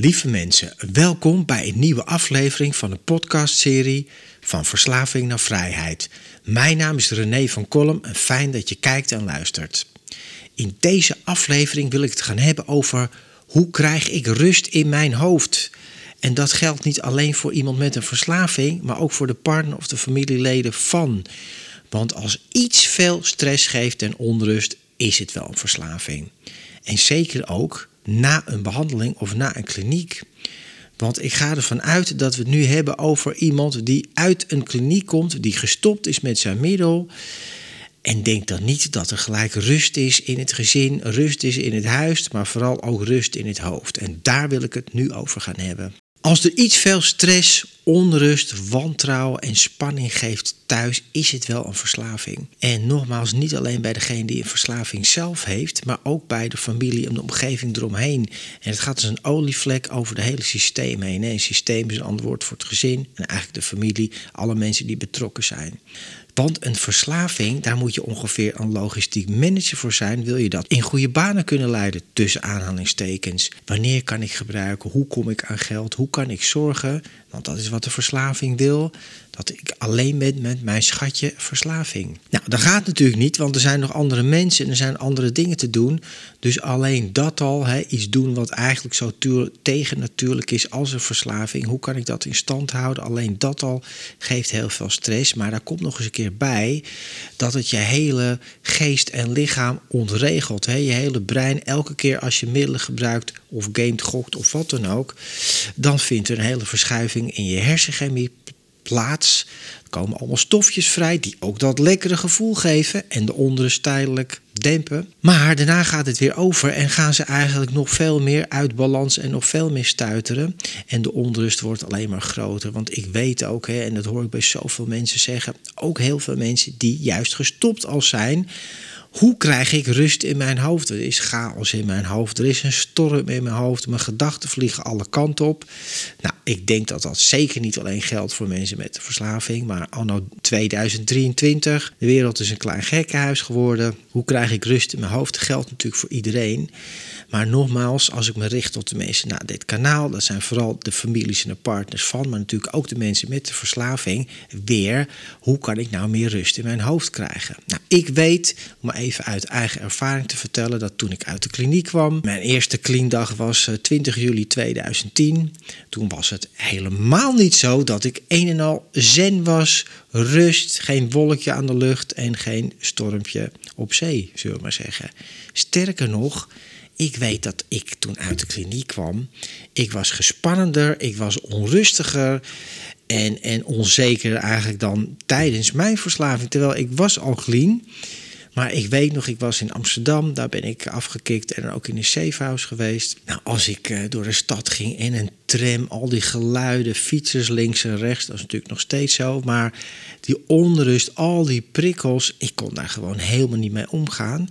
Lieve mensen, welkom bij een nieuwe aflevering van de podcastserie Van Verslaving naar Vrijheid. Mijn naam is René van Kolm en fijn dat je kijkt en luistert. In deze aflevering wil ik het gaan hebben over hoe krijg ik rust in mijn hoofd? En dat geldt niet alleen voor iemand met een verslaving, maar ook voor de partner of de familieleden van. Want als iets veel stress geeft en onrust, is het wel een verslaving. En zeker ook na een behandeling of na een kliniek. Want ik ga ervan uit dat we het nu hebben over iemand die uit een kliniek komt, die gestopt is met zijn middel. En denk dan niet dat er gelijk rust is in het gezin, rust is in het huis, maar vooral ook rust in het hoofd. En daar wil ik het nu over gaan hebben. Als er iets veel stress, onrust, wantrouwen en spanning geeft thuis, is het wel een verslaving. En nogmaals, niet alleen bij degene die een verslaving zelf heeft, maar ook bij de familie en de omgeving eromheen. En het gaat als een olievlek over het hele systeem heen. Een systeem is een antwoord voor het gezin en eigenlijk de familie, alle mensen die betrokken zijn. Want een verslaving, daar moet je ongeveer een logistiek manager voor zijn. Wil je dat in goede banen kunnen leiden? Tussen aanhalingstekens. Wanneer kan ik gebruiken? Hoe kom ik aan geld? Hoe kan ik zorgen? Want dat is wat de verslaving wil dat ik alleen ben met mijn schatje verslaving. Nou, dat gaat natuurlijk niet, want er zijn nog andere mensen en er zijn andere dingen te doen. Dus alleen dat al, hè, iets doen wat eigenlijk zo tegennatuurlijk is als een verslaving. Hoe kan ik dat in stand houden? Alleen dat al geeft heel veel stress. Maar daar komt nog eens een keer bij dat het je hele geest en lichaam ontregelt. Hè. Je hele brein, elke keer als je middelen gebruikt of gamet, gokt of wat dan ook, dan vindt er een hele verschuiving in je hersenchemie plaats. Er komen allemaal stofjes vrij die ook dat lekkere gevoel geven en de onrust tijdelijk dempen. Maar daarna gaat het weer over en gaan ze eigenlijk nog veel meer uit balans en nog veel meer stuiteren. En de onrust wordt alleen maar groter. Want ik weet ook, hè, en dat hoor ik bij zoveel mensen zeggen, ook heel veel mensen die juist gestopt al zijn hoe krijg ik rust in mijn hoofd? Er is chaos in mijn hoofd. Er is een storm in mijn hoofd. Mijn gedachten vliegen alle kanten op. Nou, ik denk dat dat zeker niet alleen geldt voor mensen met verslaving. Maar anno 2023, de wereld is een klein gekkenhuis geworden. Hoe krijg ik rust in mijn hoofd? Dat geldt natuurlijk voor iedereen. Maar nogmaals, als ik me richt tot de mensen na dit kanaal, dat zijn vooral de families en de partners van, maar natuurlijk ook de mensen met de verslaving, weer hoe kan ik nou meer rust in mijn hoofd krijgen? Nou, ik weet, om even uit eigen ervaring te vertellen, dat toen ik uit de kliniek kwam, mijn eerste cleandag was 20 eh, juli 2010. Toen was het helemaal niet zo dat ik een en al zen was, rust, geen wolkje aan de lucht en geen stormpje op zee, zullen we maar zeggen. Sterker nog, ik weet dat ik toen uit de kliniek kwam, ik was gespannender, ik was onrustiger en, en onzeker eigenlijk dan tijdens mijn verslaving. Terwijl ik was al clean. Maar ik weet nog, ik was in Amsterdam, daar ben ik afgekikt en ook in een safehouse geweest. Nou, als ik uh, door de stad ging in een tram, al die geluiden, fietsers links en rechts, dat is natuurlijk nog steeds zo. Maar die onrust, al die prikkels, ik kon daar gewoon helemaal niet mee omgaan.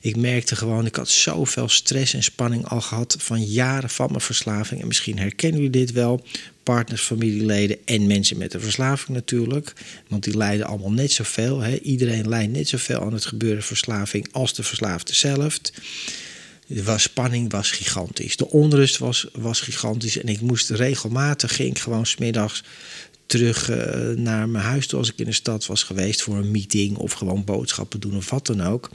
Ik merkte gewoon, ik had zoveel stress en spanning al gehad van jaren van mijn verslaving. En misschien herkennen jullie dit wel partners, familieleden en mensen met een verslaving natuurlijk. Want die lijden allemaal net zoveel. Hè. Iedereen lijdt net zoveel aan het gebeuren verslaving als de verslaafde zelf. De spanning was gigantisch. De onrust was, was gigantisch. En ik moest regelmatig, ging ik gewoon smiddags terug eh, naar mijn huis toe als ik in de stad was geweest voor een meeting of gewoon boodschappen doen of wat dan ook.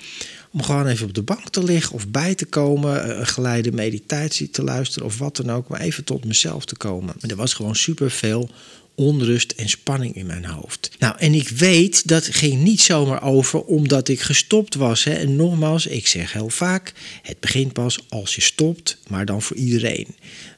Om gewoon even op de bank te liggen of bij te komen, eh, een geleide meditatie te luisteren of wat dan ook, maar even tot mezelf te komen. er was gewoon super veel onrust en spanning in mijn hoofd. Nou, en ik weet dat ging niet zomaar over omdat ik gestopt was. Hè. En nogmaals, ik zeg heel vaak: het begint pas als je stopt, maar dan voor iedereen.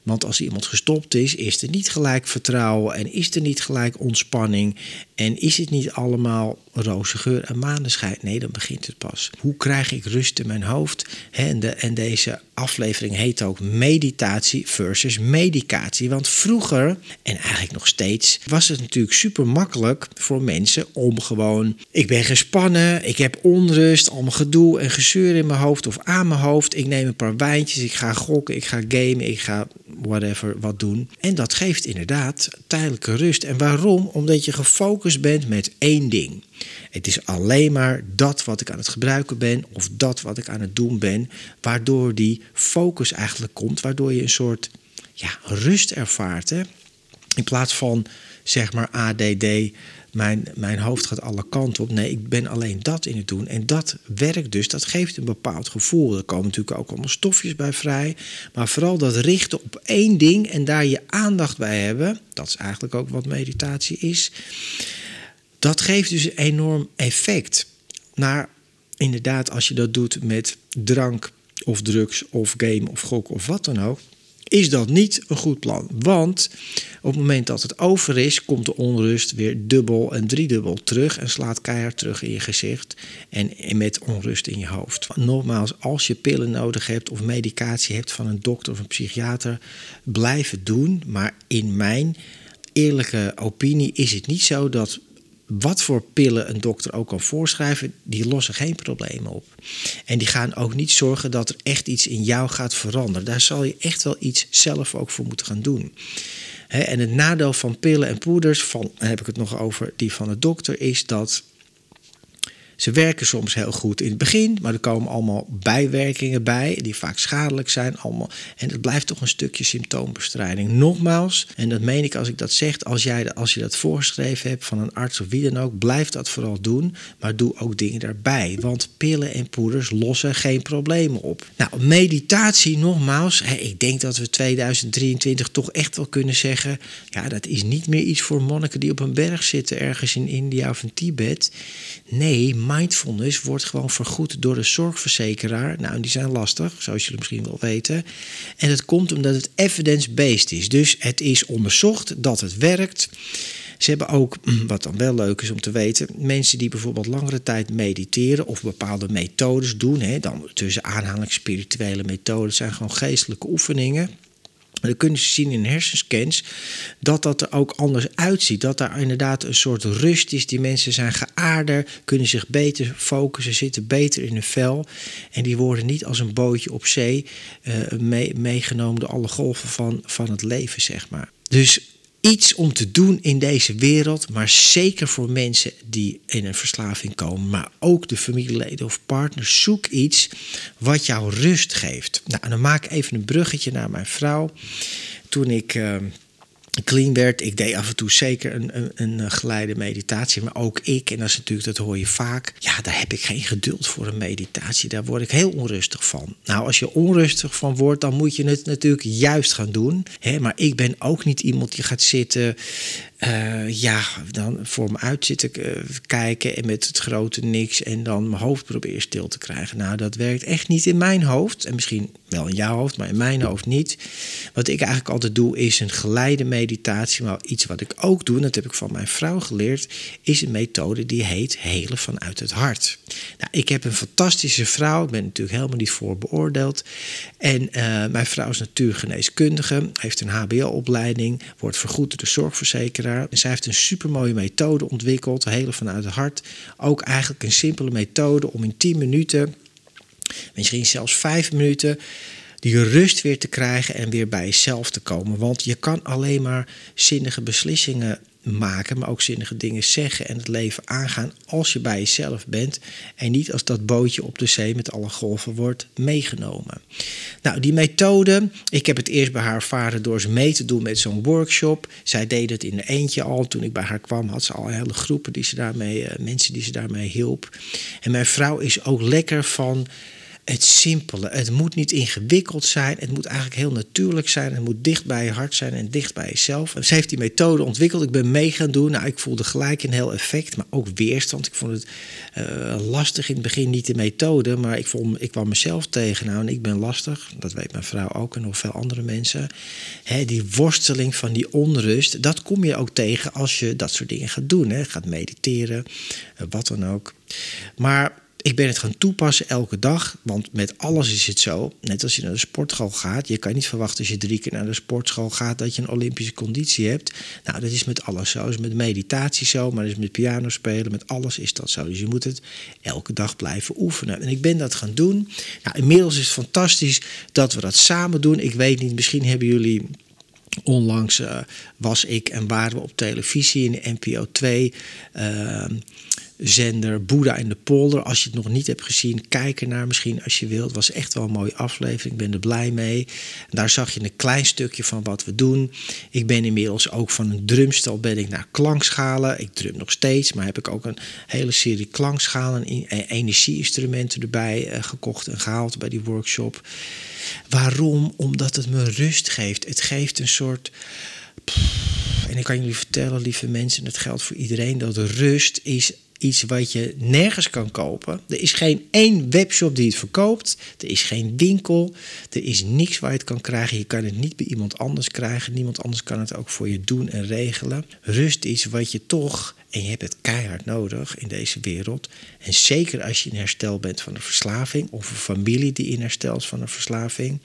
Want als iemand gestopt is, is er niet gelijk vertrouwen en is er niet gelijk ontspanning en is het niet allemaal roze geur en maneschijn. Nee, dan begint het pas. Hoe krijg ik rust in mijn hoofd? En, de, en deze aflevering heet ook meditatie versus medicatie. Want vroeger, en eigenlijk nog steeds, was het natuurlijk super makkelijk voor mensen om gewoon... Ik ben gespannen, ik heb onrust, allemaal gedoe en gezeur in mijn hoofd of aan mijn hoofd. Ik neem een paar wijntjes, ik ga gokken, ik ga gamen, ik ga whatever wat doen. En dat geeft inderdaad tijdelijke rust. En waarom? Omdat je gefocust bent met één ding. Het is alleen maar dat wat ik aan het gebruiken ben of dat wat ik aan het doen ben, waardoor die focus eigenlijk komt, waardoor je een soort ja, rust ervaart. Hè? In plaats van zeg maar ADD, mijn, mijn hoofd gaat alle kanten op. Nee, ik ben alleen dat in het doen. En dat werkt dus, dat geeft een bepaald gevoel. Er komen natuurlijk ook allemaal stofjes bij vrij. Maar vooral dat richten op één ding en daar je aandacht bij hebben. Dat is eigenlijk ook wat meditatie is. Dat geeft dus een enorm effect. Naar inderdaad, als je dat doet met drank of drugs of game of gok of wat dan ook is dat niet een goed plan. Want op het moment dat het over is, komt de onrust weer dubbel en driedubbel terug en slaat keihard terug in je gezicht en met onrust in je hoofd. Nogmaals, als je pillen nodig hebt of medicatie hebt van een dokter of een psychiater, blijf het doen. Maar in mijn eerlijke opinie is het niet zo dat wat voor pillen een dokter ook kan voorschrijven, die lossen geen problemen op. En die gaan ook niet zorgen dat er echt iets in jou gaat veranderen. Daar zal je echt wel iets zelf ook voor moeten gaan doen. en het nadeel van pillen en poeders, van, heb ik het nog over die van de dokter, is dat ze werken soms heel goed in het begin, maar er komen allemaal bijwerkingen bij die vaak schadelijk zijn. Allemaal. En het blijft toch een stukje symptoombestrijding. Nogmaals, en dat meen ik als ik dat zeg, als, jij, als je dat voorgeschreven hebt van een arts of wie dan ook, blijf dat vooral doen, maar doe ook dingen daarbij. Want pillen en poeders lossen geen problemen op. Nou, meditatie, nogmaals, ik denk dat we 2023 toch echt wel kunnen zeggen, ja, dat is niet meer iets voor monniken die op een berg zitten ergens in India of in Tibet. Nee, mindfulness wordt gewoon vergoed door de zorgverzekeraar. Nou, die zijn lastig, zoals jullie misschien wel weten. En dat komt omdat het evidence-based is. Dus het is onderzocht dat het werkt. Ze hebben ook, wat dan wel leuk is om te weten, mensen die bijvoorbeeld langere tijd mediteren of bepaalde methodes doen, hè, dan tussen aanhalings spirituele methodes zijn gewoon geestelijke oefeningen. Dan kunnen ze zien in hersenscans dat dat er ook anders uitziet. Dat daar inderdaad een soort rust is. Die mensen zijn geaarder, kunnen zich beter focussen, zitten beter in hun vel. En die worden niet als een bootje op zee uh, meegenomen door alle golven van, van het leven, zeg maar. Dus iets om te doen in deze wereld, maar zeker voor mensen die in een verslaving komen, maar ook de familieleden of partners. Zoek iets wat jou rust geeft. Nou, en dan maak ik even een bruggetje naar mijn vrouw. Toen ik. Uh, clean werd. Ik deed af en toe zeker een, een, een, geleide meditatie. Maar ook ik, en dat is natuurlijk, dat hoor je vaak. Ja, daar heb ik geen geduld voor een meditatie. Daar word ik heel onrustig van. Nou, als je onrustig van wordt, dan moet je het natuurlijk juist gaan doen. Hè? Maar ik ben ook niet iemand die gaat zitten uh, ja, dan voor me uit zitten uh, kijken en met het grote niks en dan mijn hoofd proberen stil te krijgen. Nou, dat werkt echt niet in mijn hoofd. En misschien wel in jouw hoofd, maar in mijn hoofd niet. Wat ik eigenlijk altijd doe, is een geleide meditatie. Maar iets wat ik ook doe, en dat heb ik van mijn vrouw geleerd, is een methode die heet helen vanuit het hart. Nou, ik heb een fantastische vrouw. Ik ben natuurlijk helemaal niet voor beoordeeld. En uh, mijn vrouw is natuurgeneeskundige, heeft een HBO-opleiding, wordt vergoed door de zorgverzekeraar en zij heeft een supermooie methode ontwikkeld, hele vanuit het hart. Ook eigenlijk een simpele methode om in 10 minuten, misschien zelfs 5 minuten, die rust weer te krijgen en weer bij jezelf te komen. Want je kan alleen maar zinnige beslissingen maken, maar ook zinnige dingen zeggen en het leven aangaan als je bij jezelf bent en niet als dat bootje op de zee met alle golven wordt meegenomen. Nou, die methode, ik heb het eerst bij haar ervaren door ze mee te doen met zo'n workshop. Zij deed het in de eentje al. Toen ik bij haar kwam, had ze al hele groepen die ze daarmee, uh, mensen die ze daarmee hielp. En mijn vrouw is ook lekker van het simpele. Het moet niet ingewikkeld zijn. Het moet eigenlijk heel natuurlijk zijn. Het moet dicht bij je hart zijn en dicht bij jezelf. Ze heeft die methode ontwikkeld. Ik ben mee gaan doen. Nou, ik voelde gelijk een heel effect, maar ook weerstand. Ik vond het uh, lastig in het begin, niet de methode, maar ik, vond, ik kwam mezelf tegen. Nou, en ik ben lastig. Dat weet mijn vrouw ook en nog veel andere mensen. Hè, die worsteling van die onrust, dat kom je ook tegen als je dat soort dingen gaat doen. Hè. Gaat mediteren, uh, wat dan ook. Maar ik ben het gaan toepassen elke dag. Want met alles is het zo. Net als je naar de sportschool gaat. Je kan niet verwachten als je drie keer naar de sportschool gaat. dat je een Olympische conditie hebt. Nou, dat is met alles zo. Is met meditatie zo. Maar dat is met piano spelen. Met alles is dat zo. Dus je moet het elke dag blijven oefenen. En ik ben dat gaan doen. Nou, inmiddels is het fantastisch dat we dat samen doen. Ik weet niet, misschien hebben jullie. Onlangs uh, was ik en waren we op televisie in de NPO 2. Uh, zender Boeddha in de polder. Als je het nog niet hebt gezien, kijk er naar misschien als je wilt. Het was echt wel een mooie aflevering. Ik ben er blij mee. daar zag je een klein stukje van wat we doen. Ik ben inmiddels ook van een drumstel ben ik naar klankschalen. Ik drum nog steeds, maar heb ik ook een hele serie klankschalen en energieinstrumenten erbij eh, gekocht en gehaald bij die workshop. Waarom? Omdat het me rust geeft. Het geeft een soort. En ik kan jullie vertellen, lieve mensen, het geldt voor iedereen, dat rust is iets wat je nergens kan kopen. Er is geen één webshop die het verkoopt. Er is geen winkel. Er is niks waar je het kan krijgen. Je kan het niet bij iemand anders krijgen. Niemand anders kan het ook voor je doen en regelen. Rust is wat je toch, en je hebt het keihard nodig in deze wereld. En zeker als je in herstel bent van een verslaving of een familie die in herstel is van een verslaving.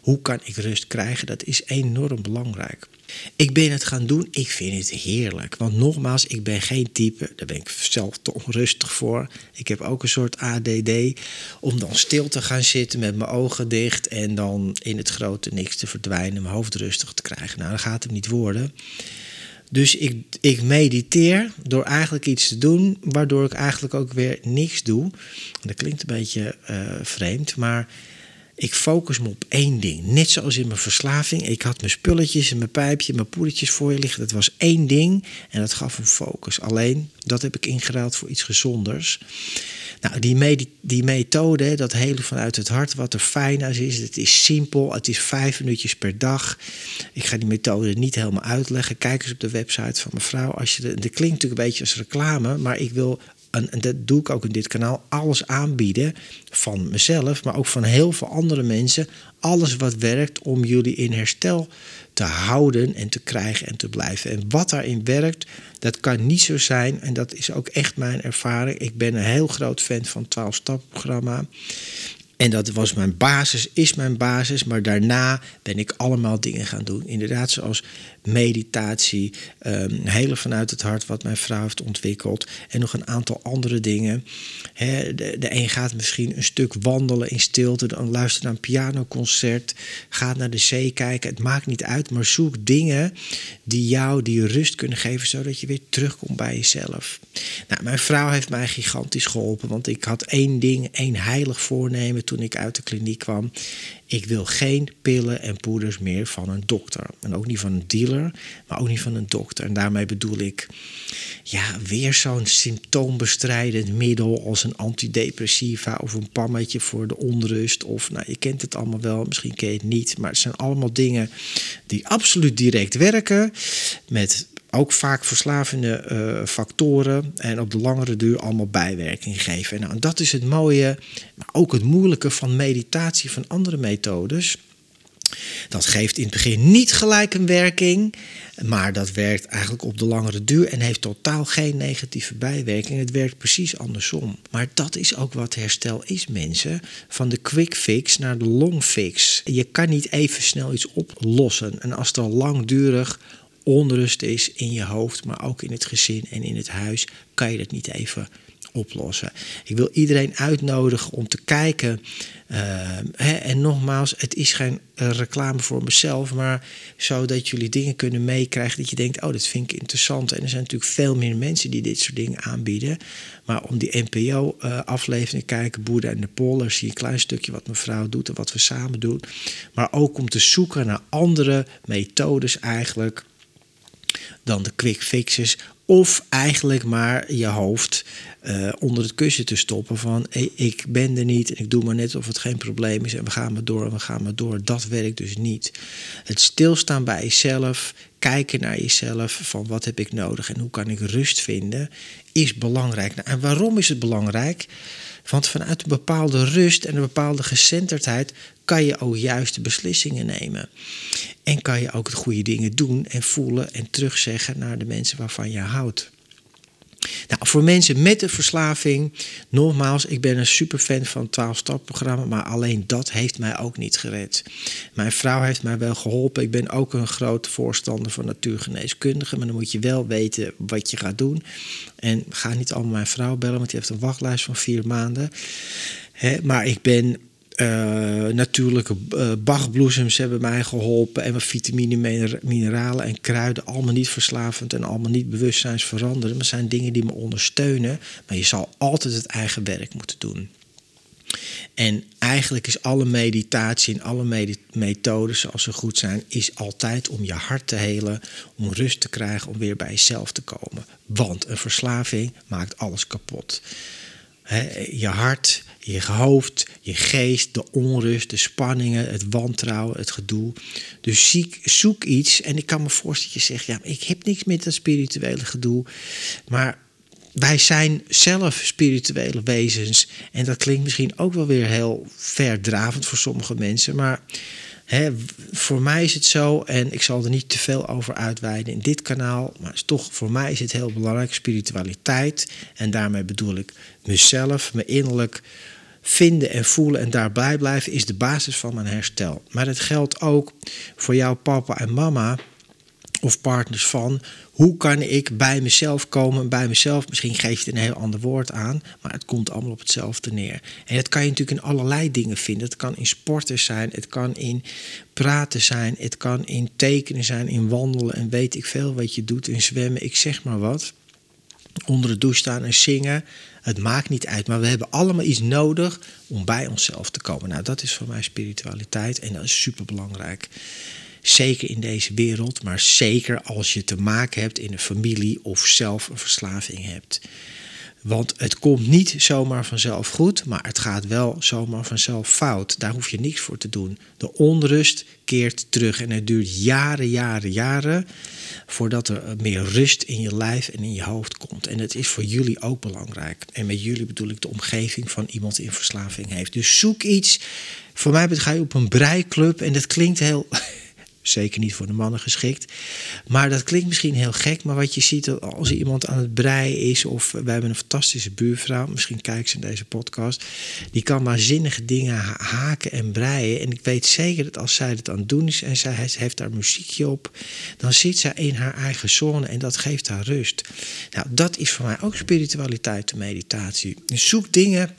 Hoe kan ik rust krijgen? Dat is enorm belangrijk. Ik ben het gaan doen. Ik vind het heerlijk. Want nogmaals, ik ben geen type, daar ben ik zelf te onrustig voor. Ik heb ook een soort ADD. Om dan stil te gaan zitten met mijn ogen dicht en dan in het grote niks te verdwijnen, mijn hoofd rustig te krijgen. Nou, dat gaat hem niet worden. Dus ik, ik mediteer door eigenlijk iets te doen, waardoor ik eigenlijk ook weer niks doe. Dat klinkt een beetje uh, vreemd, maar ik focus me op één ding. Net zoals in mijn verslaving. Ik had mijn spulletjes en mijn pijpje, mijn poedertjes voor je liggen. Dat was één ding en dat gaf een focus. Alleen, dat heb ik ingeruild voor iets gezonders. Nou, die, die methode, dat hele vanuit het hart, wat er fijn aan is, het is simpel. Het is vijf minuutjes per dag. Ik ga die methode niet helemaal uitleggen. Kijk eens op de website van mevrouw. Als je de, dat klinkt natuurlijk een beetje als reclame, maar ik wil en, dat doe ik ook in dit kanaal, alles aanbieden van mezelf, maar ook van heel veel andere mensen. Alles wat werkt om jullie in herstel te houden en te krijgen en te blijven. En wat daarin werkt, dat kan niet zo zijn. En dat is ook echt mijn ervaring. Ik ben een heel groot fan van het 12-stap-programma. En dat was mijn basis, is mijn basis. Maar daarna ben ik allemaal dingen gaan doen. Inderdaad, zoals meditatie, um, hele vanuit het hart, wat mijn vrouw heeft ontwikkeld. En nog een aantal andere dingen. de, de een gaat misschien een stuk wandelen in stilte, dan luistert naar een pianoconcert, gaat naar de zee kijken. Het maakt niet uit, maar zoek dingen die jou die rust kunnen geven, zodat je weer terugkomt bij jezelf. Nou, mijn vrouw heeft mij gigantisch geholpen, want ik had één ding, één heilig voornemen toen ik uit de kliniek kwam. Ik wil geen pillen en poeders meer van een dokter. En ook niet van een dealer, maar ook niet van een dokter. En daarmee bedoel ik, ja, weer zo'n symptoombestrijdend middel als een antidepressiva of een pammetje voor de onrust. Of, nou, je kent het allemaal wel, misschien ken je het niet. Maar het zijn allemaal dingen die absoluut direct werken. Met ook vaak verslavende uh, factoren en op de langere duur allemaal bijwerking geven. Nou, dat is het mooie, maar ook het moeilijke van meditatie van andere methodes. Dat geeft in het begin niet gelijk een werking, maar dat werkt eigenlijk op de langere duur en heeft totaal geen negatieve bijwerking. Het werkt precies andersom. Maar dat is ook wat herstel is, mensen. Van de quick fix naar de long fix. Je kan niet even snel iets oplossen. En als het al langdurig onrust is in je hoofd, maar ook in het gezin en in het huis, kan je dat niet even oplossen. Ik wil iedereen uitnodigen om te kijken. Uh, hè, en nogmaals, het is geen uh, reclame voor mezelf, maar zodat jullie dingen kunnen meekrijgen dat je denkt: oh, dat vind ik interessant. En er zijn natuurlijk veel meer mensen die dit soort dingen aanbieden. Maar om die NPO-aflevering te kijken, Boerda en de Poller, zie je een klein stukje wat mevrouw doet en wat we samen doen. Maar ook om te zoeken naar andere methodes eigenlijk dan de quick fixes. Of eigenlijk maar je hoofd uh, onder het kussen te stoppen van ik ben er niet en ik doe maar net of het geen probleem is en we gaan maar door en we gaan maar door. Dat werkt dus niet. Het stilstaan bij jezelf, kijken naar jezelf van wat heb ik nodig en hoe kan ik rust vinden, is belangrijk. Nou, en waarom is het belangrijk? Want vanuit een bepaalde rust en een bepaalde gecenterdheid kan je ook juiste beslissingen nemen. En kan je ook de goede dingen doen en voelen en terugzeggen naar de mensen waarvan je houdt. Nou, voor mensen met een verslaving, nogmaals, ik ben een superfan van het 12-stap-programma, maar alleen dat heeft mij ook niet gered. Mijn vrouw heeft mij wel geholpen. Ik ben ook een grote voorstander van natuurgeneeskundigen, maar dan moet je wel weten wat je gaat doen. En ga niet allemaal mijn vrouw bellen, want die heeft een wachtlijst van vier maanden. maar ik ben uh, natuurlijke uh, bachbloesems hebben mij geholpen. En wat vitamine, mineralen en kruiden. Allemaal niet verslavend en allemaal niet bewustzijnsveranderend. Maar zijn dingen die me ondersteunen. Maar je zal altijd het eigen werk moeten doen. En eigenlijk is alle meditatie en alle methodes zoals ze goed zijn, is altijd om je hart te helen, om rust te krijgen, om weer bij jezelf te komen. Want een verslaving maakt alles kapot. je hart, je hoofd, je geest, de onrust, de spanningen, het wantrouwen, het gedoe. Dus ziek, zoek iets. En ik kan me voorstellen dat je zegt: ja, ik heb niks met dat spirituele gedoe. Maar wij zijn zelf spirituele wezens. En dat klinkt misschien ook wel weer heel verdravend voor sommige mensen. Maar hè, voor mij is het zo, en ik zal er niet te veel over uitweiden in dit kanaal. Maar toch, voor mij is het heel belangrijk: spiritualiteit. En daarmee bedoel ik mezelf, me innerlijk vinden en voelen en daarbij blijven is de basis van mijn herstel. Maar dat geldt ook voor jouw papa en mama of partners van hoe kan ik bij mezelf komen, bij mezelf, misschien geef je een heel ander woord aan, maar het komt allemaal op hetzelfde neer. En dat kan je natuurlijk in allerlei dingen vinden. Het kan in sporten zijn, het kan in praten zijn, het kan in tekenen zijn, in wandelen en weet ik veel wat je doet, in zwemmen, ik zeg maar wat. Onder de douche staan en zingen. Het maakt niet uit, maar we hebben allemaal iets nodig om bij onszelf te komen. Nou, dat is voor mij spiritualiteit en dat is super belangrijk. Zeker in deze wereld, maar zeker als je te maken hebt in een familie of zelf een verslaving hebt. Want het komt niet zomaar vanzelf goed, maar het gaat wel zomaar vanzelf fout. Daar hoef je niks voor te doen. De onrust keert terug en het duurt jaren, jaren, jaren voordat er meer rust in je lijf en in je hoofd komt. En dat is voor jullie ook belangrijk. En met jullie bedoel ik de omgeving van iemand die een verslaving heeft. Dus zoek iets. Voor mij ga je op een breiklub en dat klinkt heel zeker niet voor de mannen geschikt. Maar dat klinkt misschien heel gek, maar wat je ziet als iemand aan het breien is, of we hebben een fantastische buurvrouw, misschien kijkt ze in deze podcast, die kan waanzinnige dingen haken en breien. En ik weet zeker dat als zij het aan het doen is en zij heeft daar muziekje op, dan zit zij in haar eigen zone en dat geeft haar rust. Nou, dat is voor mij ook spiritualiteit de meditatie. Dus zoek dingen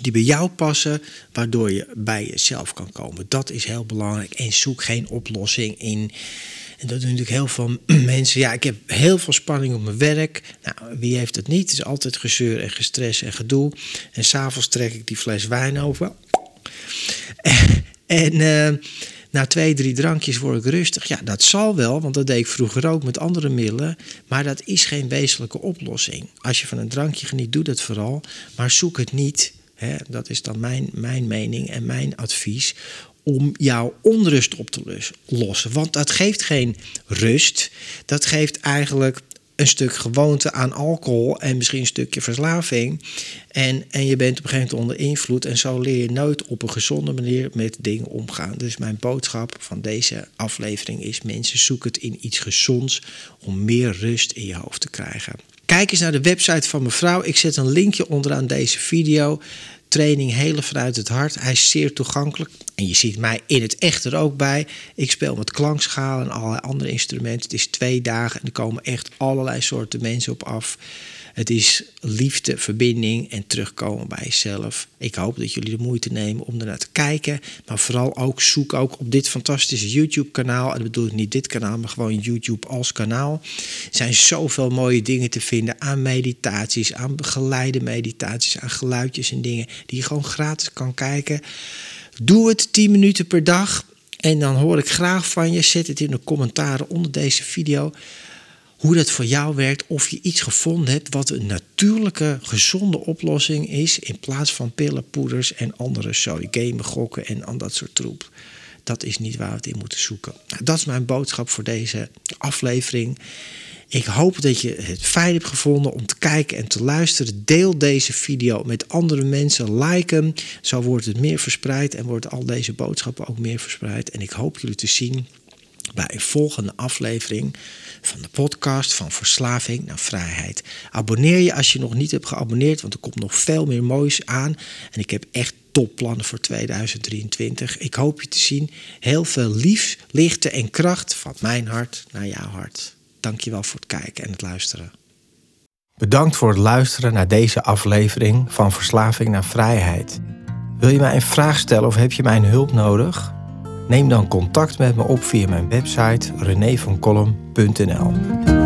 die bij jou passen, waardoor je bij jezelf kan komen. Dat is heel belangrijk. En zoek geen oplossing in. En dat doen natuurlijk heel veel mensen. Ja, ik heb heel veel spanning op mijn werk. Nou, wie heeft het niet? Het is altijd gezeur en gestres en gedoe. En s'avonds trek ik die fles wijn over. En, uh, na twee, drie drankjes word ik rustig. Ja, dat zal wel, want dat deed ik vroeger ook met andere middelen. Maar dat is geen wezenlijke oplossing. Als je van een drankje geniet, doe dat vooral. Maar zoek het niet Dat is dan mijn, mijn mening en mijn advies om jouw onrust op te lossen. Want dat geeft geen rust. Dat geeft eigenlijk een stuk gewoonte aan alcohol en misschien een stukje verslaving. En, en je bent op een gegeven moment onder invloed. En zo leer je nooit op een gezonde manier met dingen omgaan. Dus mijn boodschap van deze aflevering is: mensen, zoek het in iets gezonds om meer rust in je hoofd te krijgen. Kijk eens naar de website van mevrouw. Ik zet een linkje onderaan deze video. Training Helen vanuit het hart. Hij is zeer toegankelijk. En je ziet mij in het echt er ook bij. Ik speel met klankschalen en allerlei andere instrumenten. Het is twee dagen en er komen echt allerlei soorten mensen op af. Het is liefde, verbinding en terugkomen bij jezelf. Ik hoop dat jullie de moeite nemen om ernaar te kijken. Maar vooral ook zoek ook op dit fantastische YouTube-kanaal. En dat bedoel ik niet dit kanaal, maar gewoon YouTube als kanaal. Er zijn zoveel mooie dingen te vinden aan meditaties, aan begeleide meditaties, aan geluidjes en dingen die je gewoon gratis kan kijken. Doe het 10 minuten per dag. En dan hoor ik graag van je. Zet het in de commentaren onder deze video hoe dat voor jou werkt. Of je iets gevonden hebt wat een natuurlijke, gezonde oplossing is. In plaats van pillen, poeders en andere zooi. Gamen, gokken en al dat soort troep. Dat is niet waar we het in moeten zoeken. Nou, dat is mijn boodschap voor deze aflevering. Ik hoop dat je het fijn hebt gevonden om te kijken en te luisteren. Deel deze video met andere mensen. Like hem. Zo wordt het meer verspreid en wordt al deze boodschappen ook meer verspreid. En ik hoop jullie te zien bij een volgende aflevering van de podcast van Verslaving naar Vrijheid. Abonneer je als je nog niet hebt geabonneerd, want er komt nog veel meer moois aan. En ik heb echt topplannen voor 2023. Ik hoop je te zien. Heel veel lief, lichte en kracht van mijn hart naar jouw hart. Dankjewel voor het kijken en het luisteren. Bedankt voor het luisteren naar deze aflevering van Verslaving naar Vrijheid. Wil je mij een vraag stellen of heb je mijn hulp nodig? Neem dan contact met me op via mijn website renévancolum.nl.